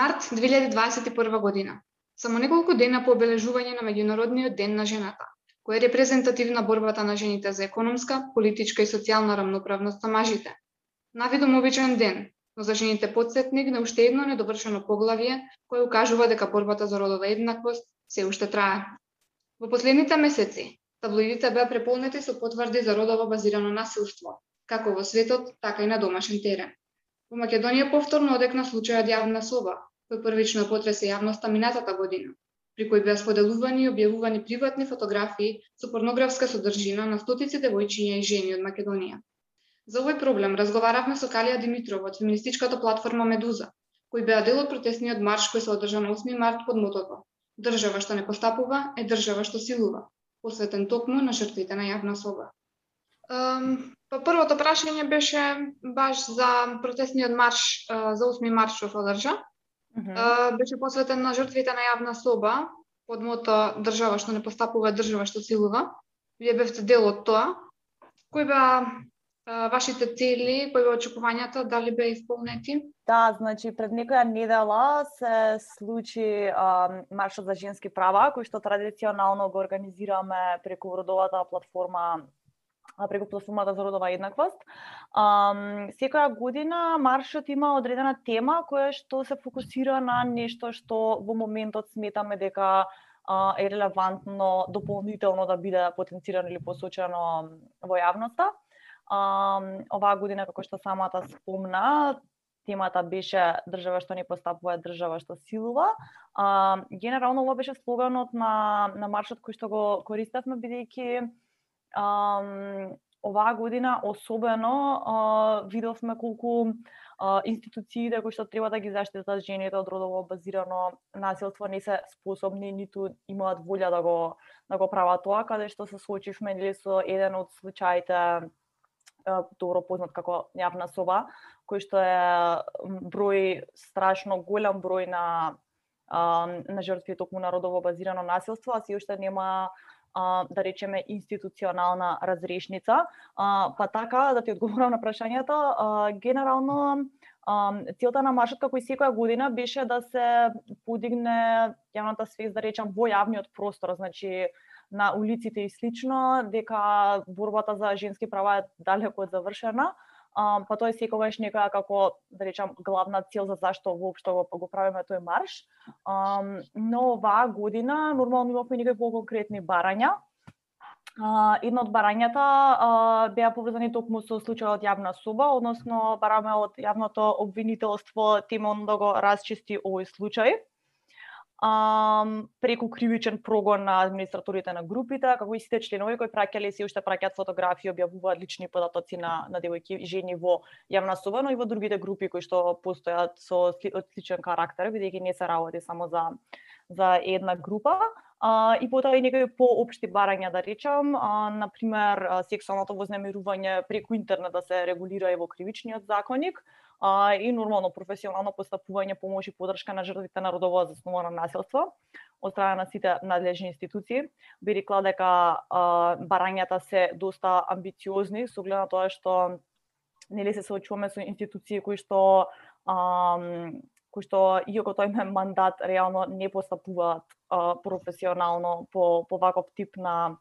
Март 2021 година. Само неколку дена по обележување на меѓународниот ден на жената, кој е репрезентативна борбата на жените за економска, политичка и социјална рамноправност на мажите. Навидом обичен ден, но за жените подсетник на уште едно недовршено поглавје кое укажува дека борбата за родова еднаквост се уште трае. Во последните месеци, таблоидите беа преполнети со потврди за родово базирано насилство, како во светот, така и на домашен терен. Во Македонија повторно одекна случајот јавна соба, кој првично потресе јавноста минатата година, при кој беа споделувани и објавувани приватни фотографии со порнографска содржина на стотици девојчиња и жени од Македонија. За овој проблем разговаравме со Калија Димитрова од феминистичката платформа Медуза, кој беа дел од протестниот марш кој се одржа на 8 март под мотото Држава што не постапува е држава што силува, посветен токму на жртвите на јавна соба. Па првото прашање беше баш за протестниот марш за 8 март што се одржа. Беше посветен на жртвите на јавна соба под мото држава што не постапува, држава што силува. Вие бевте дел од тоа. Кои беа вашите цели, кои беа очекувањата, дали беа исполнети? Да, значи пред некоја недела се случи маршот за женски права, кој што традиционално го организираме преку родовата платформа преку платформата за родова еднаквост. Um, секоја година маршот има одредена тема која што се фокусира на нешто што во моментот сметаме дека uh, е релевантно дополнително да биде потенцирано или посочено во јавноста. Um, оваа година, како што самата спомна, темата беше држава што не постапува, држава што силува. А, генерално ова беше слоганот на, на маршот кој што го користевме, бидејќи оваа година особено видовме колку uh, институциите кои што треба да ги заштитат жените од родово базирано насилство не се способни ниту имаат волја да го да го прават тоа, каде што се соочивме нели со еден од случаите добро познат како јавна соба, кој што е број страшно голем број на на жртви токму на родово базирано насилство, а си уште нема а, да речеме институционална разрешница. А, па така да ти одговорам на прашањето, а, генерално а, целта на маршот како и секоја година беше да се подигне јавната свест да речам во јавниот простор, значи на улиците и слично, дека борбата за женски права е далеко од завршена па тоа е секогаш некоја како да речам главна цел за зашто воопшто го, го правиме тој марш. А, но оваа година нормално имавме некои конкретни барања. Uh, едно од барањата uh, беа поврзани токму со случајот јавна суба, односно бараме од јавното обвинителство Тимон да го расчисти овој случај а, преку кривичен прогон на администраторите на групите, како и сите членови кои праќале се уште праќаат фотографии, објавуваат лични податоци на на девојки и жени во јавна соба, но и во другите групи кои што постојат со од сличен карактер, бидејќи не се работи само за за една група. А, и потоа и некои поопшти барања да речам, а, на пример сексуалното вознемирување преку интернет да се регулира и во кривичниот законник, а, и нормално професионално постапување, помош и поддршка на жртвите на родово засновано насилство од страна на сите надлежни институции. Би рекла дека а, барањата се доста амбициозни со оглед на тоа што нели се соочуваме со институции кои што а, кои што иако тој има мандат реално не постапуваат а, професионално по по ваков тип на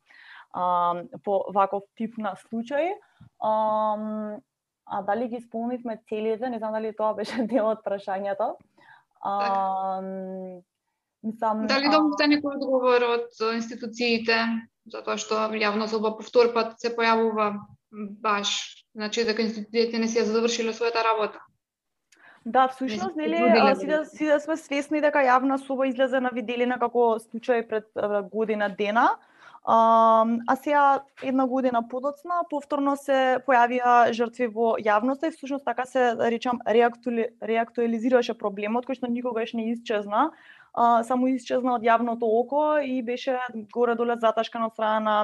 а, по ваков тип на случај. А, А дали ги исполнивме целите, не знам дали тоа беше дел од прашањето. А, мислам, дали добивте некој одговор од институциите, затоа што јавно соба повтор пат се појавува баш, значи дека институциите не си ја завршиле својата работа. Да, всушност, нели, сите, сите сме свесни дека јавна соба излезе на виделина како случај пред година дена, А, сега една година подоцна повторно се појавија жртви во јавноста и всушност така се да речам реактуали, реактуализираше проблемот кој што никогаш не исчезна, а, само исчезна од јавното око и беше горе доле заташкан од страна на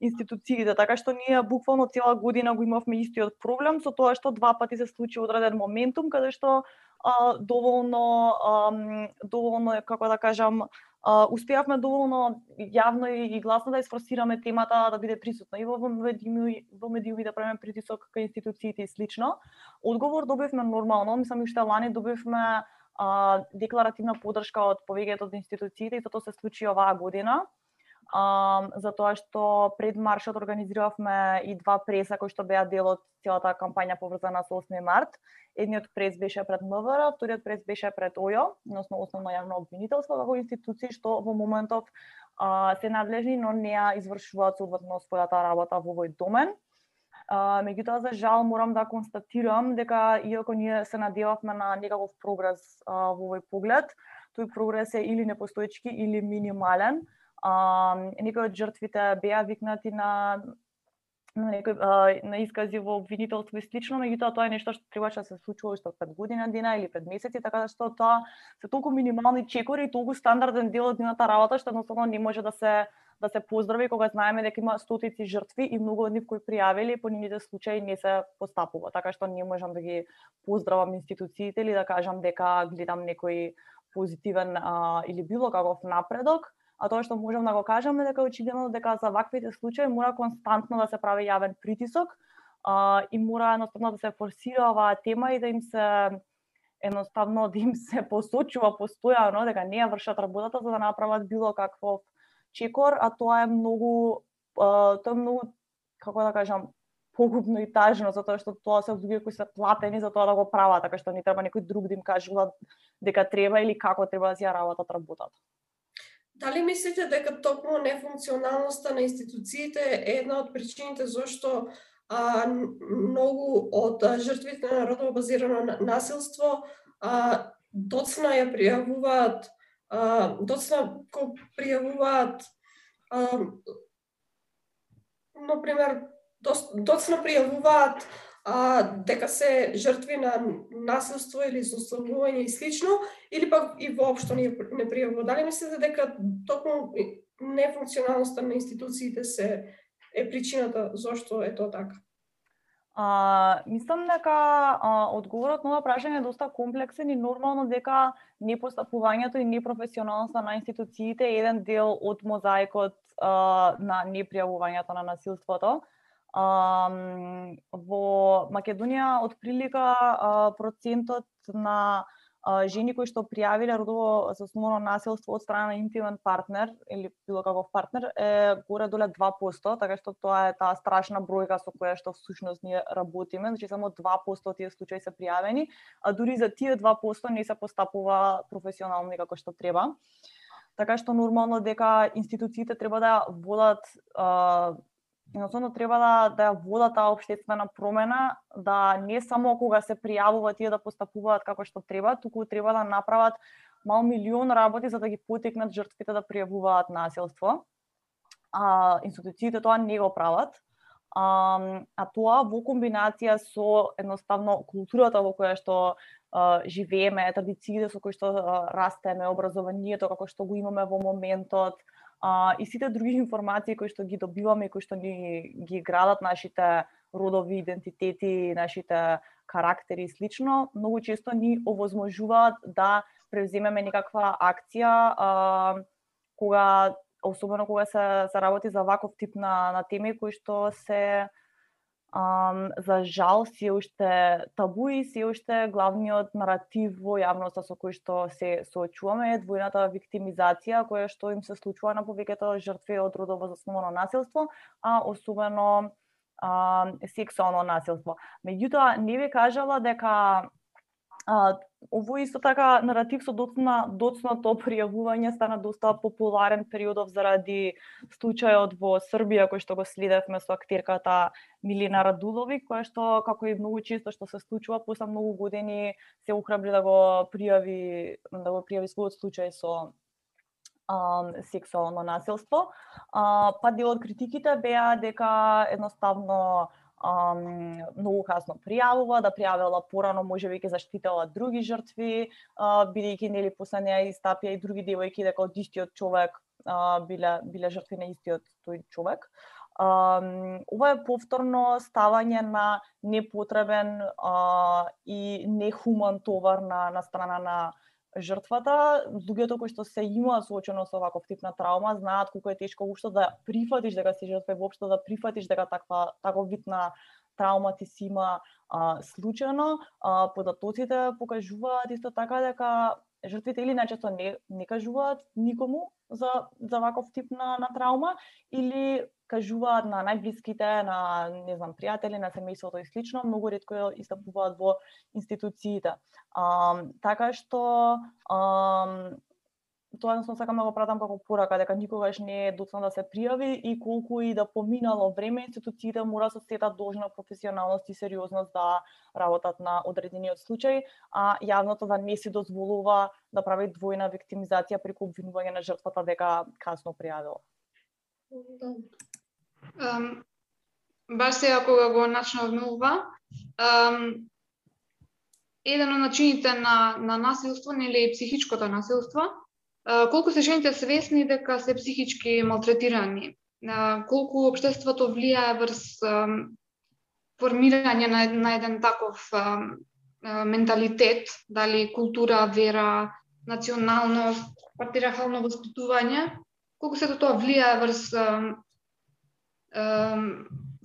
институциите, така што ние буквално цела година го имавме истиот проблем со тоа што два пати се случи одреден моментум каде што а, доволно а, доволно како да кажам а, успеавме доволно јавно и, гласно да изфорсираме темата да биде присутна и во медиуми, во медиуми да правиме притисок кај институциите и слично. Одговор добивме нормално, мислам и уште лани добивме а, декларативна поддршка од повеќето од институциите и тоа се случи оваа година за тоа што пред маршот организиравме и два преса кои што беа дел од целата кампања поврзана со 8 март. Едниот прес беше пред МВР, вториот прес беше пред ОЈО, односно основно јавно обвинителство како институции што во моментов а, се надлежни, но не ја извршуваат соодветно својата работа во овој домен. А, меѓутоа, за жал, морам да констатирам дека, иако ние се надевавме на некаков прогрес а, во овој поглед, тој прогрес е или непостоечки или минимален. А, некои од жртвите беа викнати на на некој а, на искази во обвинителство и слично, меѓутоа тоа е нешто што требаше да се случува уште пред година дена или пред месеци, така да што тоа се толку минимални чекори и толку стандарден дел од нивната работа што едноставно не може да се да се поздрави кога знаеме дека има стотици жртви и многу од нив кои пријавиле по нивните случаи не се постапува. Така што не можам да ги поздравам институциите или да кажам дека гледам некој позитивен а, или било каков напредок а тоа што можам да го кажам е дека очигледно дека за ваквите случаи мора константно да се прави јавен притисок а, и мора едноставно да се форсира оваа тема и да им се едноставно да им се посочува постојано дека не ја вршат работата за да направат било какво чекор, а тоа е многу а, тоа е многу како да кажам погубно и тажно затоа што тоа се луѓе кои се платени за тоа да го прават, така што не треба некој друг да им кажува дека треба или како треба да си ја работат работата. Дали мислите дека токму нефункционалноста на институциите е една од причините зашто а, многу од жртвите на родово базирано насилство а, доцна ја пријавуваат а, доцна ко пријавуваат а, например доцна пријавуваат а, дека се жртви на насилство или злословување и слично, или пак и воопшто не, не пријавува. Дали мислите дека токму нефункционалноста на институциите се е причината зошто е тоа така? А, мислам дека а, одговорот на ова прашање е доста комплексен и нормално дека непостапувањето и непрофесионалноста на институциите е еден дел од мозаикот а, на непријавувањето на насилството. Во Македонија од прилика процентот на жени кои што пријавиле родово заснувано насилство од страна на интимен партнер или било каков партнер е горе доле 2%, така што тоа е таа страшна бројка со која што всушност ние работиме, значи само 2% од тие случаи се пријавени, а дури за тие 2% не се постапува професионално како што треба. Така што нормално дека институциите треба да водат едноставно треба да да ја вода таа обштествена промена, да не само кога се пријавува тие да постапуваат како што треба, туку треба да направат мал милион работи за да ги потекнат жртвите да пријавуваат насилство. А институциите тоа не го прават. А, а тоа во комбинација со едноставно културата во која што а, живееме, традициите со кои што а, растеме, образованието како што го имаме во моментот, а, и сите други информации кои што ги добиваме и кои што ни ги градат нашите родови идентитети, нашите карактери и слично, многу често ни овозможуваат да превземеме некаква акција а, кога особено кога се, се работи за ваков тип на, на теми кои што се Um, за жал си уште табу и си уште главниот наратив во јавноста со кој што се соочуваме е двојната виктимизација која што им се случува на повеќето жртви од родово засновано насилство, а особено а, сексуално насилство. Меѓутоа, не ви кажала дека А, ово исто така наратив со доцна доцното пријавување стана доста популарен периодов заради случајот во Србија кој што го следевме со актерката Милина Радулови, која што како и многу често што се случува после многу години се ухрабри да го пријави да го пријави својот случај со сексуално насилство. А, па дел од критиките беа дека едноставно um, многу касно пријавува, да пријавила порано може би ќе заштитела други жртви, uh, бидејќи нели после неа истапија и други девојки дека од истиот човек uh, биле биле жртви на истиот тој човек. Um, ова е повторно ставање на непотребен uh, и нехуман товар на, на страна на жртвата, луѓето кои што се има соочено со ваков тип на траума, знаат колку е тешко уште да прифатиш дека си жртва и воопшто да прифатиш дека таква таков вид на травма ти си има а, случајно. А, податоците покажуваат исто така дека жртвите или најчесто не, не кажуваат никому за, за ваков тип на, на траума, или кажуваат на најблиските, на не знам, пријатели, на семејството и слично, многу ретко ја истапуваат во институциите. А, така што а, тоа едноставно сакам да го пратам како порака дека никогаш не е доцна да се пријави и колку и да поминало време институциите мора да се должна професионалност и сериозност да работат на одредениот случај, а јавното да не си дозволува да прави двојна виктимизација преку обвинување на жртвата дека касно пријавила. Um, баш сега кога го начнавме ова, um, еден од начините на, на насилство, нели психичкото насилство, колку се жените свесни дека се психички малтретирани, колку обштеството влијае врз формирање на, на еден таков менталитет, дали култура, вера, националност, патриархално воспитување, колку се тоа влијае врз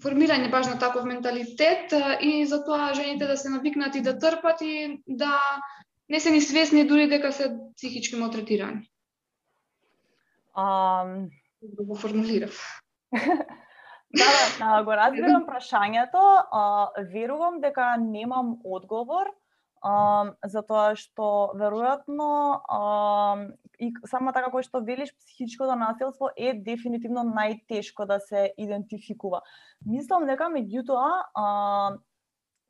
формирање баш на таков менталитет и затоа жените да се навикнати да трпат и да не се ни свесни дури дека се психички малтретирани. Um... Да го формулирав. да, да, го разбирам прашањето, а, верувам дека немам одговор, а, затоа што веројатно а, и само така кој што велиш психичкото насилство е дефинитивно најтешко да се идентификува. Мислам дека меѓутоа а,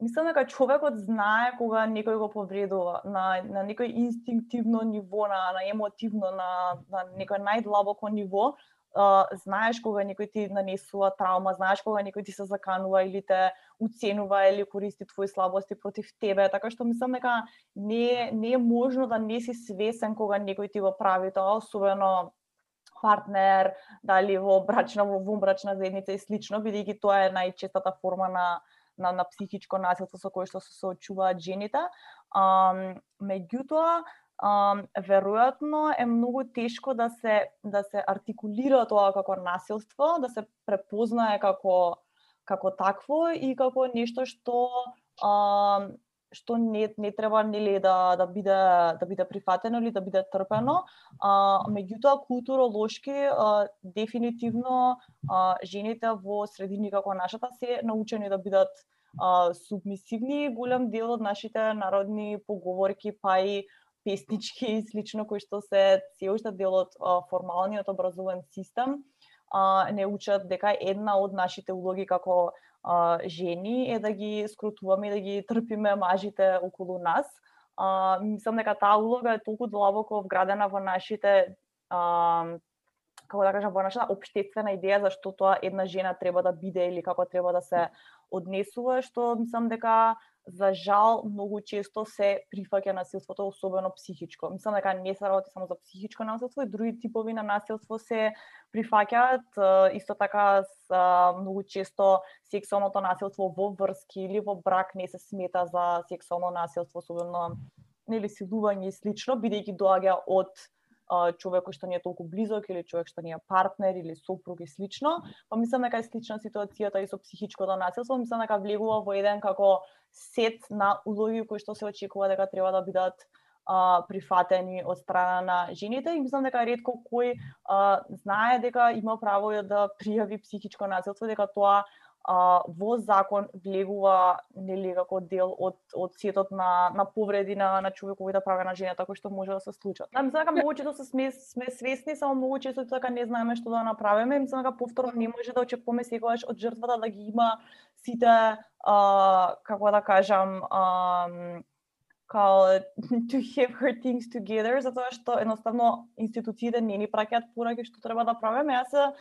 Мислам дека човекот знае кога некој го повредува на, на некој инстинктивно ниво, на, на емотивно, на, на некој најдлабоко ниво, uh, знаеш кога некој ти нанесува травма, знаеш кога некој ти се заканува или те уценува или користи твои слабости против тебе, така што мислам дека не, не е можно да не си свесен кога некој ти го прави тоа, особено партнер, дали во брачна, во вумбрачна заедница и слично, бидејќи тоа е најчестата форма на на, на психичко насилство со кое што се соочуваат жените. Um, меѓутоа, um, веројатно е многу тешко да се да се артикулира тоа како насилство, да се препознае како како такво и како нешто што um, што не не треба нели да да биде да биде прифатено или да биде трпено. А меѓутоа културолошки а, дефинитивно а, жените во средини како нашата се научени да бидат а, субмисивни. Голем дел од нашите народни поговорки па и песнички и слично кои што се се уште дел од формалниот образовен систем а, не учат дека една од нашите улоги како а, жени е да ги скрутуваме и да ги трпиме мажите околу нас. А, мислам дека таа улога е толку длабоко вградена во нашите а, како да кажам, во нашата општествена идеја за што тоа една жена треба да биде или како треба да се однесува, што мислам дека за жал многу често се прифаќа насилството, особено психичко. Мислам дека не се работи само за психичко насилство, и други типови на насилство се прифаќаат. Исто така многу често сексуалното насилство во врски или во брак не се смета за сексуално насилство, особено нели силување и слично, бидејќи доаѓа од човек што ни е толку близок или човек што ни е партнер или сопруг и слично. Па мислам дека е слична ситуацијата и со психичкото насилство, мислам дека влегува во еден како сет на улоги кои што се очекува дека треба да бидат а, прифатени од страна на жените и мислам дека ретко кој а, знае дека има право да пријави психичко насилство, дека тоа а, во закон влегува нели како дел од од сетот на на повреди на на човековите права на жената кои што може да се случат. Да, мислам дека многу често се сме сме свесни, само многу често така не знаеме што да направиме. Мислам дека повторно не може да очекуваме секогаш од жртвата да ги има сите а, како да кажам а, као to have her things together, затоа што едноставно институциите не ни праќаат пораки што треба да правиме. Јас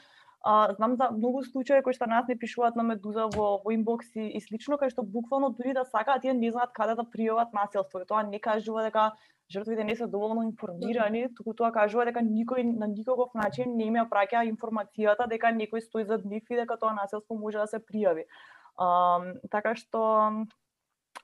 А, знам за многу случаи кои што нас не пишуваат на Медуза во, во инбокс и, и слично, кај што буквално дури да сакаат, тие не знаат каде да пријават насилство. И тоа не кажува дека жртвите не се доволно информирани, туку тоа кажува дека никој на никаков начин не им ја праќа информацијата дека некој стои зад нив и дека тоа насилство може да се пријави. А, така што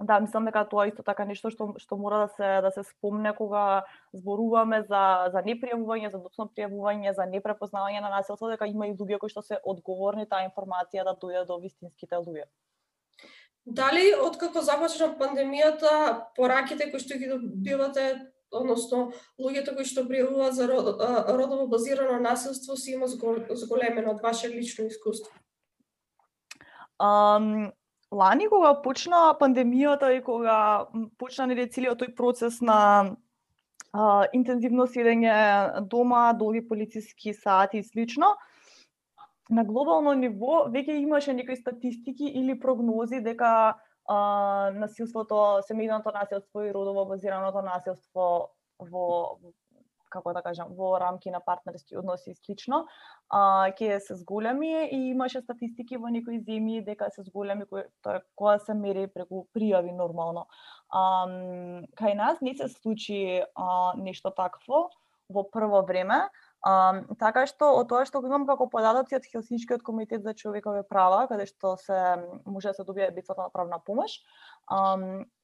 Да, мислам дека тоа исто така нешто што што мора да се да се спомне кога зборуваме за за непријавување, за доцно пријавување, за непрепознавање на насилство, дека има и луѓе кои што се одговорни таа информација да дојде до вистинските луѓе. Дали откако започна пандемијата, пораките кои што ги добивате, односно луѓето кои што пријавуваат за родово базирано насилство си има зголемено од ваше лично искуство? Um, лани кога почна пандемијата и кога почна нели целиот тој процес на а, интензивно седење дома, долги полициски сати и слично, на глобално ниво веќе имаше некои статистики или прогнози дека а, насилството, семејното насилство и родово базираното насилство во како да кажам, во рамки на партнерски односи и слично, а, ќе се зголеми и имаше статистики во некои земји дека се зголеми кој, тоа која се мери преку пријави нормално. А, кај нас не се случи а, нешто такво во прво време, А, така што од тоа што го имам како податоци од Хелсинскиот комитет за човекови права, каде што се може да се добие бесплатна правна помош, а,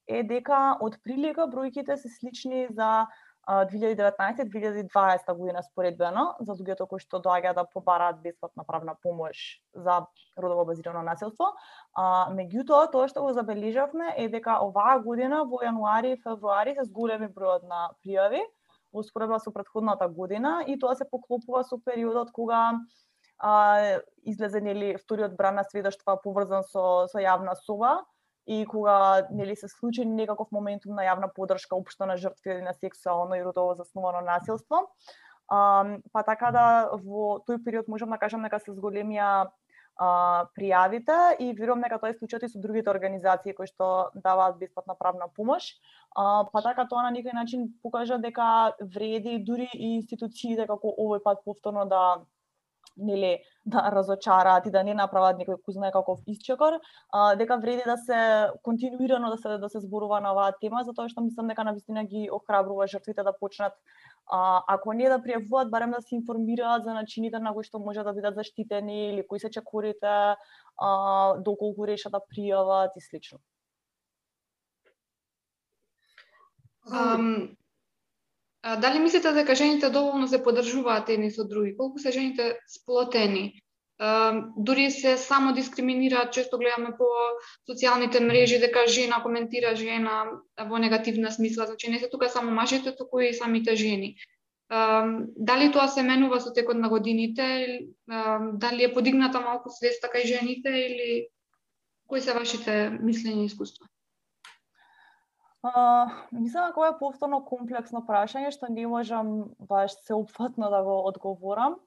е дека од прилика бројките се слични за 2019-2020 година споредбено за луѓето кои што доаѓа да побараат бесплатна правна помош за родово базирано насилство. А, меѓутоа, тоа што го забележавме е дека оваа година во јануари и февруари се зголеми бројот на пријави во споредба со претходната година и тоа се поклопува со периодот кога а, излезе нели вториот бран на сведоштва поврзан со со јавна соба и кога нели се случи некаков моментум на јавна подршка општо на жртви на сексуално и родово засновано насилство. А, па така да во тој период можам да кажам дека се зголемија а, пријавите и верувам дека тоа е случајот и со другите организации кои што даваат бесплатна правна помош. А, па така тоа на некој начин покажа дека вреди дури и институциите како овој пат повторно да нели да разочараат и да не направат некој кој знае каков исчекор, а, дека вреди да се континуирано да се да се зборува на оваа тема затоа што мислам дека навистина ги охрабрува жртвите да почнат а, ако не да пријавуваат, барем да се информираат за начините на кои што може да бидат заштитени или кои се чекорите, а, доколку решат да пријават и слично. Um, А, дали мислите дека жените доволно се поддржуваат едни со други? Колку се жените сплотени? А, дури се само дискриминираат, често гледаме по социјалните мрежи дека жена коментира жена во негативна смисла, значи не се тука само мажите, туку и самите жени. А, дали тоа се менува со текот на годините? А, дали е подигната малку свеста кај жените или кои се вашите мислења и искуства? А, мислам дека ова е повторно комплексно прашање што не можам баш опфатно да го одговорам.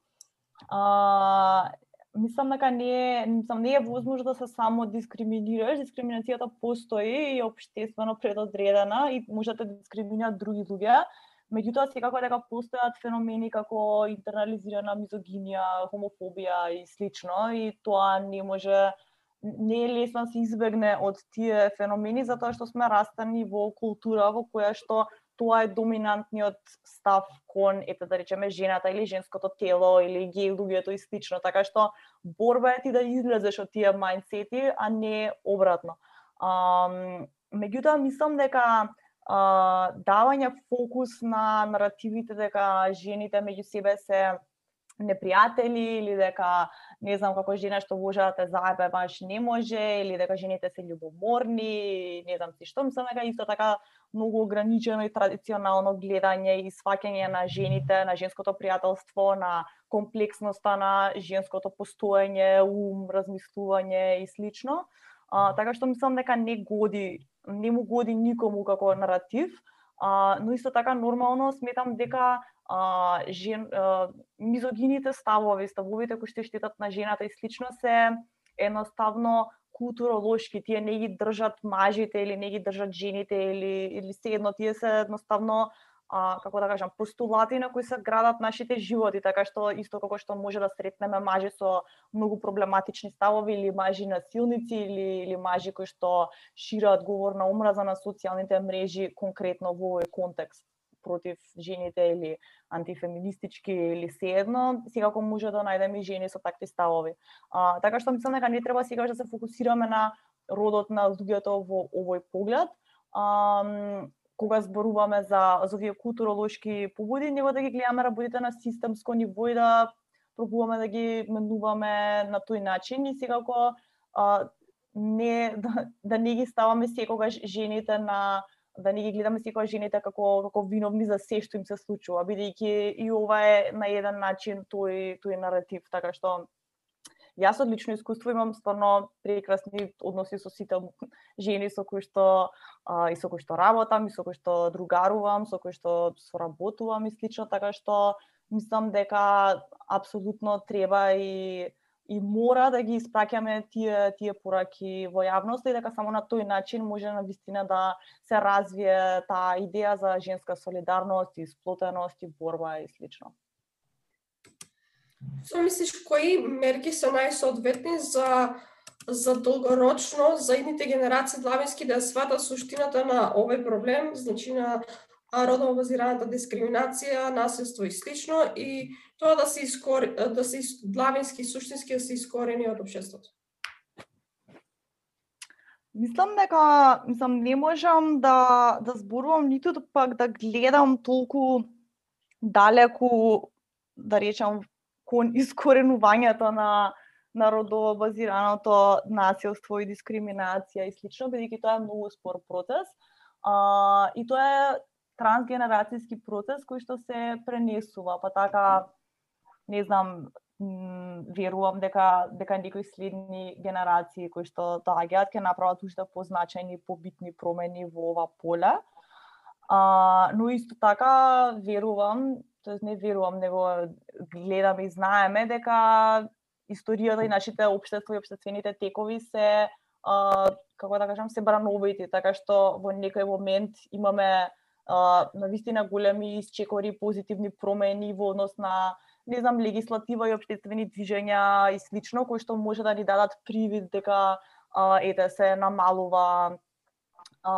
А, мислам дека не е, мислам не е возможно да се само дискриминираш, дискриминацијата постои и е општествено предодредена и може да дискриминираат други луѓе. Меѓутоа секако дека постојат феномени како интернализирана мизогинија, хомофобија и слично и тоа не може не е лесно да се избегне од тие феномени затоа што сме растани во култура во која што тоа е доминантниот став кон ете да речеме жената или женското тело или геј луѓето и слично, така што борба е ти да излезеш од тие мајндсети, а не обратно. Um, меѓутоа мислам дека а, давање фокус на наративите дека жените меѓу себе се непријатели или дека не знам како жена што може да те заебе баш не може или дека жените се љубоморни, не знам си што, мислам дека исто така многу ограничено и традиционално гледање и сваќање на жените, на женското пријателство, на комплексноста на женското постоење, ум, размислување и слично. А, така што мислам дека не годи, не му годи никому како наратив, а, но исто така нормално сметам дека а, жен, а, мизогините ставови, ставовите кои што штетат на жената и слично се едноставно културолошки, тие не ги држат мажите или не ги држат жените или или се едно тие се едноставно а, како да кажам, постулати на кои се градат нашите животи, така што исто како што може да сретнеме мажи со многу проблематични ставови или мажи насилници или или мажи кои што шираат говор на омраза на социјалните мрежи конкретно во овој контекст против жените или антифеминистички или едно, секако може да најдеме и жени со такви ставови. А, така што мислам дека не треба сега да се фокусираме на родот на луѓето во овој поглед. А, кога зборуваме за, за овие културолошки побуди, него да ги гледаме работите на системско ниво и да пробуваме да ги менуваме на тој начин и секако а, не да, да не ги ставаме секогаш жените на да не ги гледаме секогаш жените како како виновни за се што им се случува, бидејќи и ова е на еден начин тој тој наратив, така што Јас од лично искуство имам стварно прекрасни односи со сите жени со кои што а, и со кои што работам, и со кои што другарувам, со кои што соработувам и слично, така што мислам дека апсолутно треба и и мора да ги испраќаме тие тие пораки во јавност и дека само на тој начин може на вистина да се развие таа идеја за женска солидарност и сплотеност и борба и слично. Што мислиш, кои мерки се најсоодветни за за долгорочно за идните генерации длавински да сватат суштината на овој проблем, значи на родово базираната дискриминација, насилство и слично и тоа да се искор... да се длавински суштински да се искорени од општеството. Мислам дека мислам не можам да да зборувам ниту да пак да гледам толку далеку да речам кон искоренувањето на на родово базираното насилство и дискриминација и слично, бидејќи тоа е многу спор процес. А, и тоа е трансгенерацијски процес кој што се пренесува, па така не знам, верувам дека дека некои следни генерации кои што доаѓаат ќе направат уште позначајни побитни промени во ова поле. А, но исто така верувам тоест не верувам, него гледаме и знаеме дека историјата и нашите општества и општествените текови се а, како да кажам се брановити, така што во некој момент имаме на вистина големи исчекори позитивни промени во однос на не знам легислатива и општествени движења и слично кои што може да ни дадат привид дека а, ете се намалува а,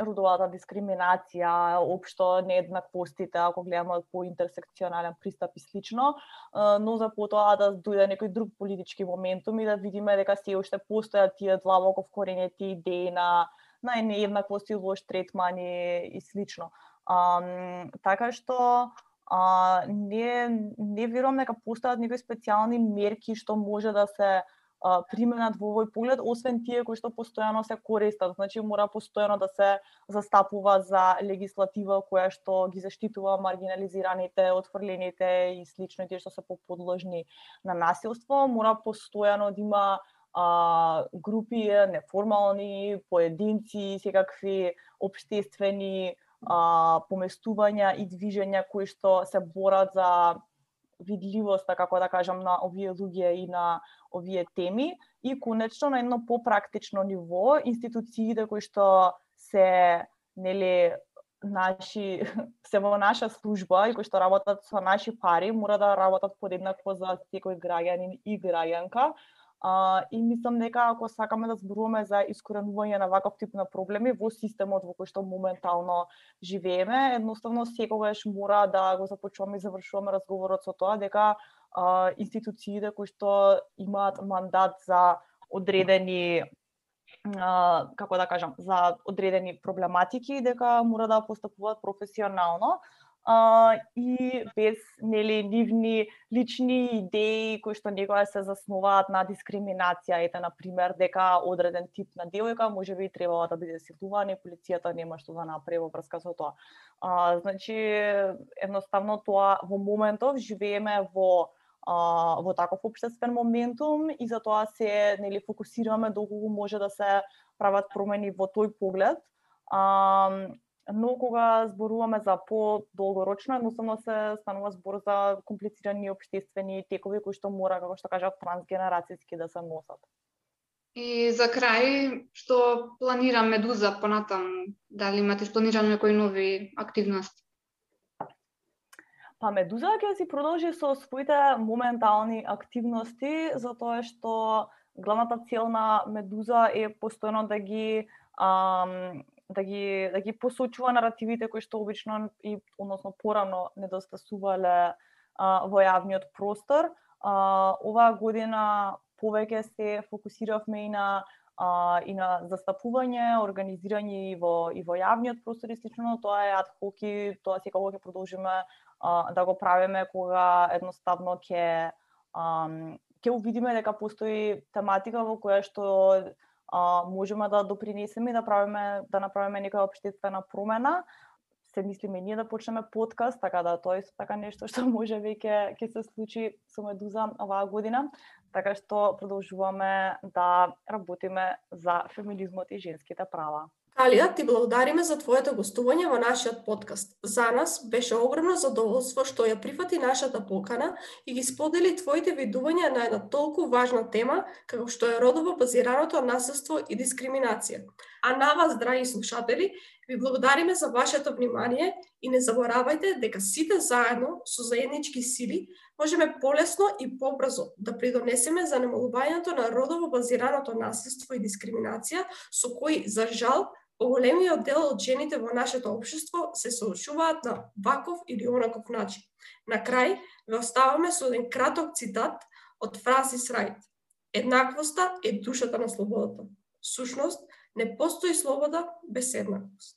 родовата дискриминација, општо нееднаквостите, ако гледаме по интерсекционален пристап и слично, а, но за потоа да дојде некој друг политички моментум и да видиме дека се уште постојат тие длабоко вкоренети идеи на на нееднаквост и лош третман и, и слично. А, така што а, не, не верувам дека постојат некои специјални мерки што може да се применат во овој поглед, освен тие кои што постојано се користат. Значи, мора постојано да се застапува за легислатива која што ги заштитува маргинализираните, отфрлените и слично тие што се поподложни на насилство. Мора постојано да има а, групи неформални, поединци, секакви обштествени а, поместувања и движења кои што се борат за видливоста, така како да кажам, на овие луѓе и на овие теми. И конечно на едно попрактично ниво институциите кои што се нели наши се во наша служба и кои што работат со наши пари мора да работат подеднакво за секој граѓанин и граѓанка. А, и мислам дека ако сакаме да зборуваме за искоренување на ваков тип на проблеми во системот во кој што моментално живееме, едноставно секогаш мора да го започнуваме и завршуваме разговорот со тоа дека а, институциите кои што имаат мандат за одредени а, како да кажам, за одредени проблематики дека мора да постапуваат професионално а, и без нели нивни лични идеи кои што некоја се заснуваат на дискриминација, ете на пример дека одреден тип на девојка можеби требало да биде силувана и полицијата нема што да направи во врска со тоа. А, значи едноставно тоа во моментов живееме во а, во таков општествен моментум и за тоа се нели фокусираме доколку може да се прават промени во тој поглед. А, но кога зборуваме за по-долгорочно, едноставно се станува збор за комплицирани обштествени текови кои што мора, како што кажав, трансгенерацијски да се носат. И за крај, што планира Медуза понатаму? Дали имате спланирано некои нови активности? Па Медуза ќе си продолжи со своите моментални активности, затоа што главната цел на Медуза е постојано да ги ам, да ги да ги посочува наративите кои што обично и односно порано недостасувале а, во јавниот простор. А, оваа година повеќе се фокусиравме и на а, и на застапување, организирање и во и во јавниот простор и слично, тоа е ад хок и тоа секако ќе продолжиме а, да го правиме кога едноставно ќе ќе увидиме дека постои тематика во која што а, можеме да допринесеме и да правиме да направиме некоја општествена промена. Се мислиме ние да почнеме подкаст, така да тоа е така нешто што може веќе ќе се случи со Медуза оваа година, така што продолжуваме да работиме за феминизмот и женските права. Алија, ти благодариме за твоето гостување во нашиот подкаст. За нас беше огромно задоволство што ја прифати нашата покана и ги сподели твоите видувања на една толку важна тема како што е родово базираното насилство и дискриминација. А на вас, драги слушатели, ви благодариме за вашето внимание и не заборавајте дека сите заедно со заеднички сили можеме полесно и побрзо да придонесеме за намалувањето на родово базираното насилство и дискриминација со кои, за жал, Поголемиот дел од жените во нашето општество се соочуваат на ваков или онаков начин. На крај, ве оставаме со еден краток цитат од Франсис Рајт. Еднаквоста е душата на слободата. Сушност, не постои слобода без еднаквост.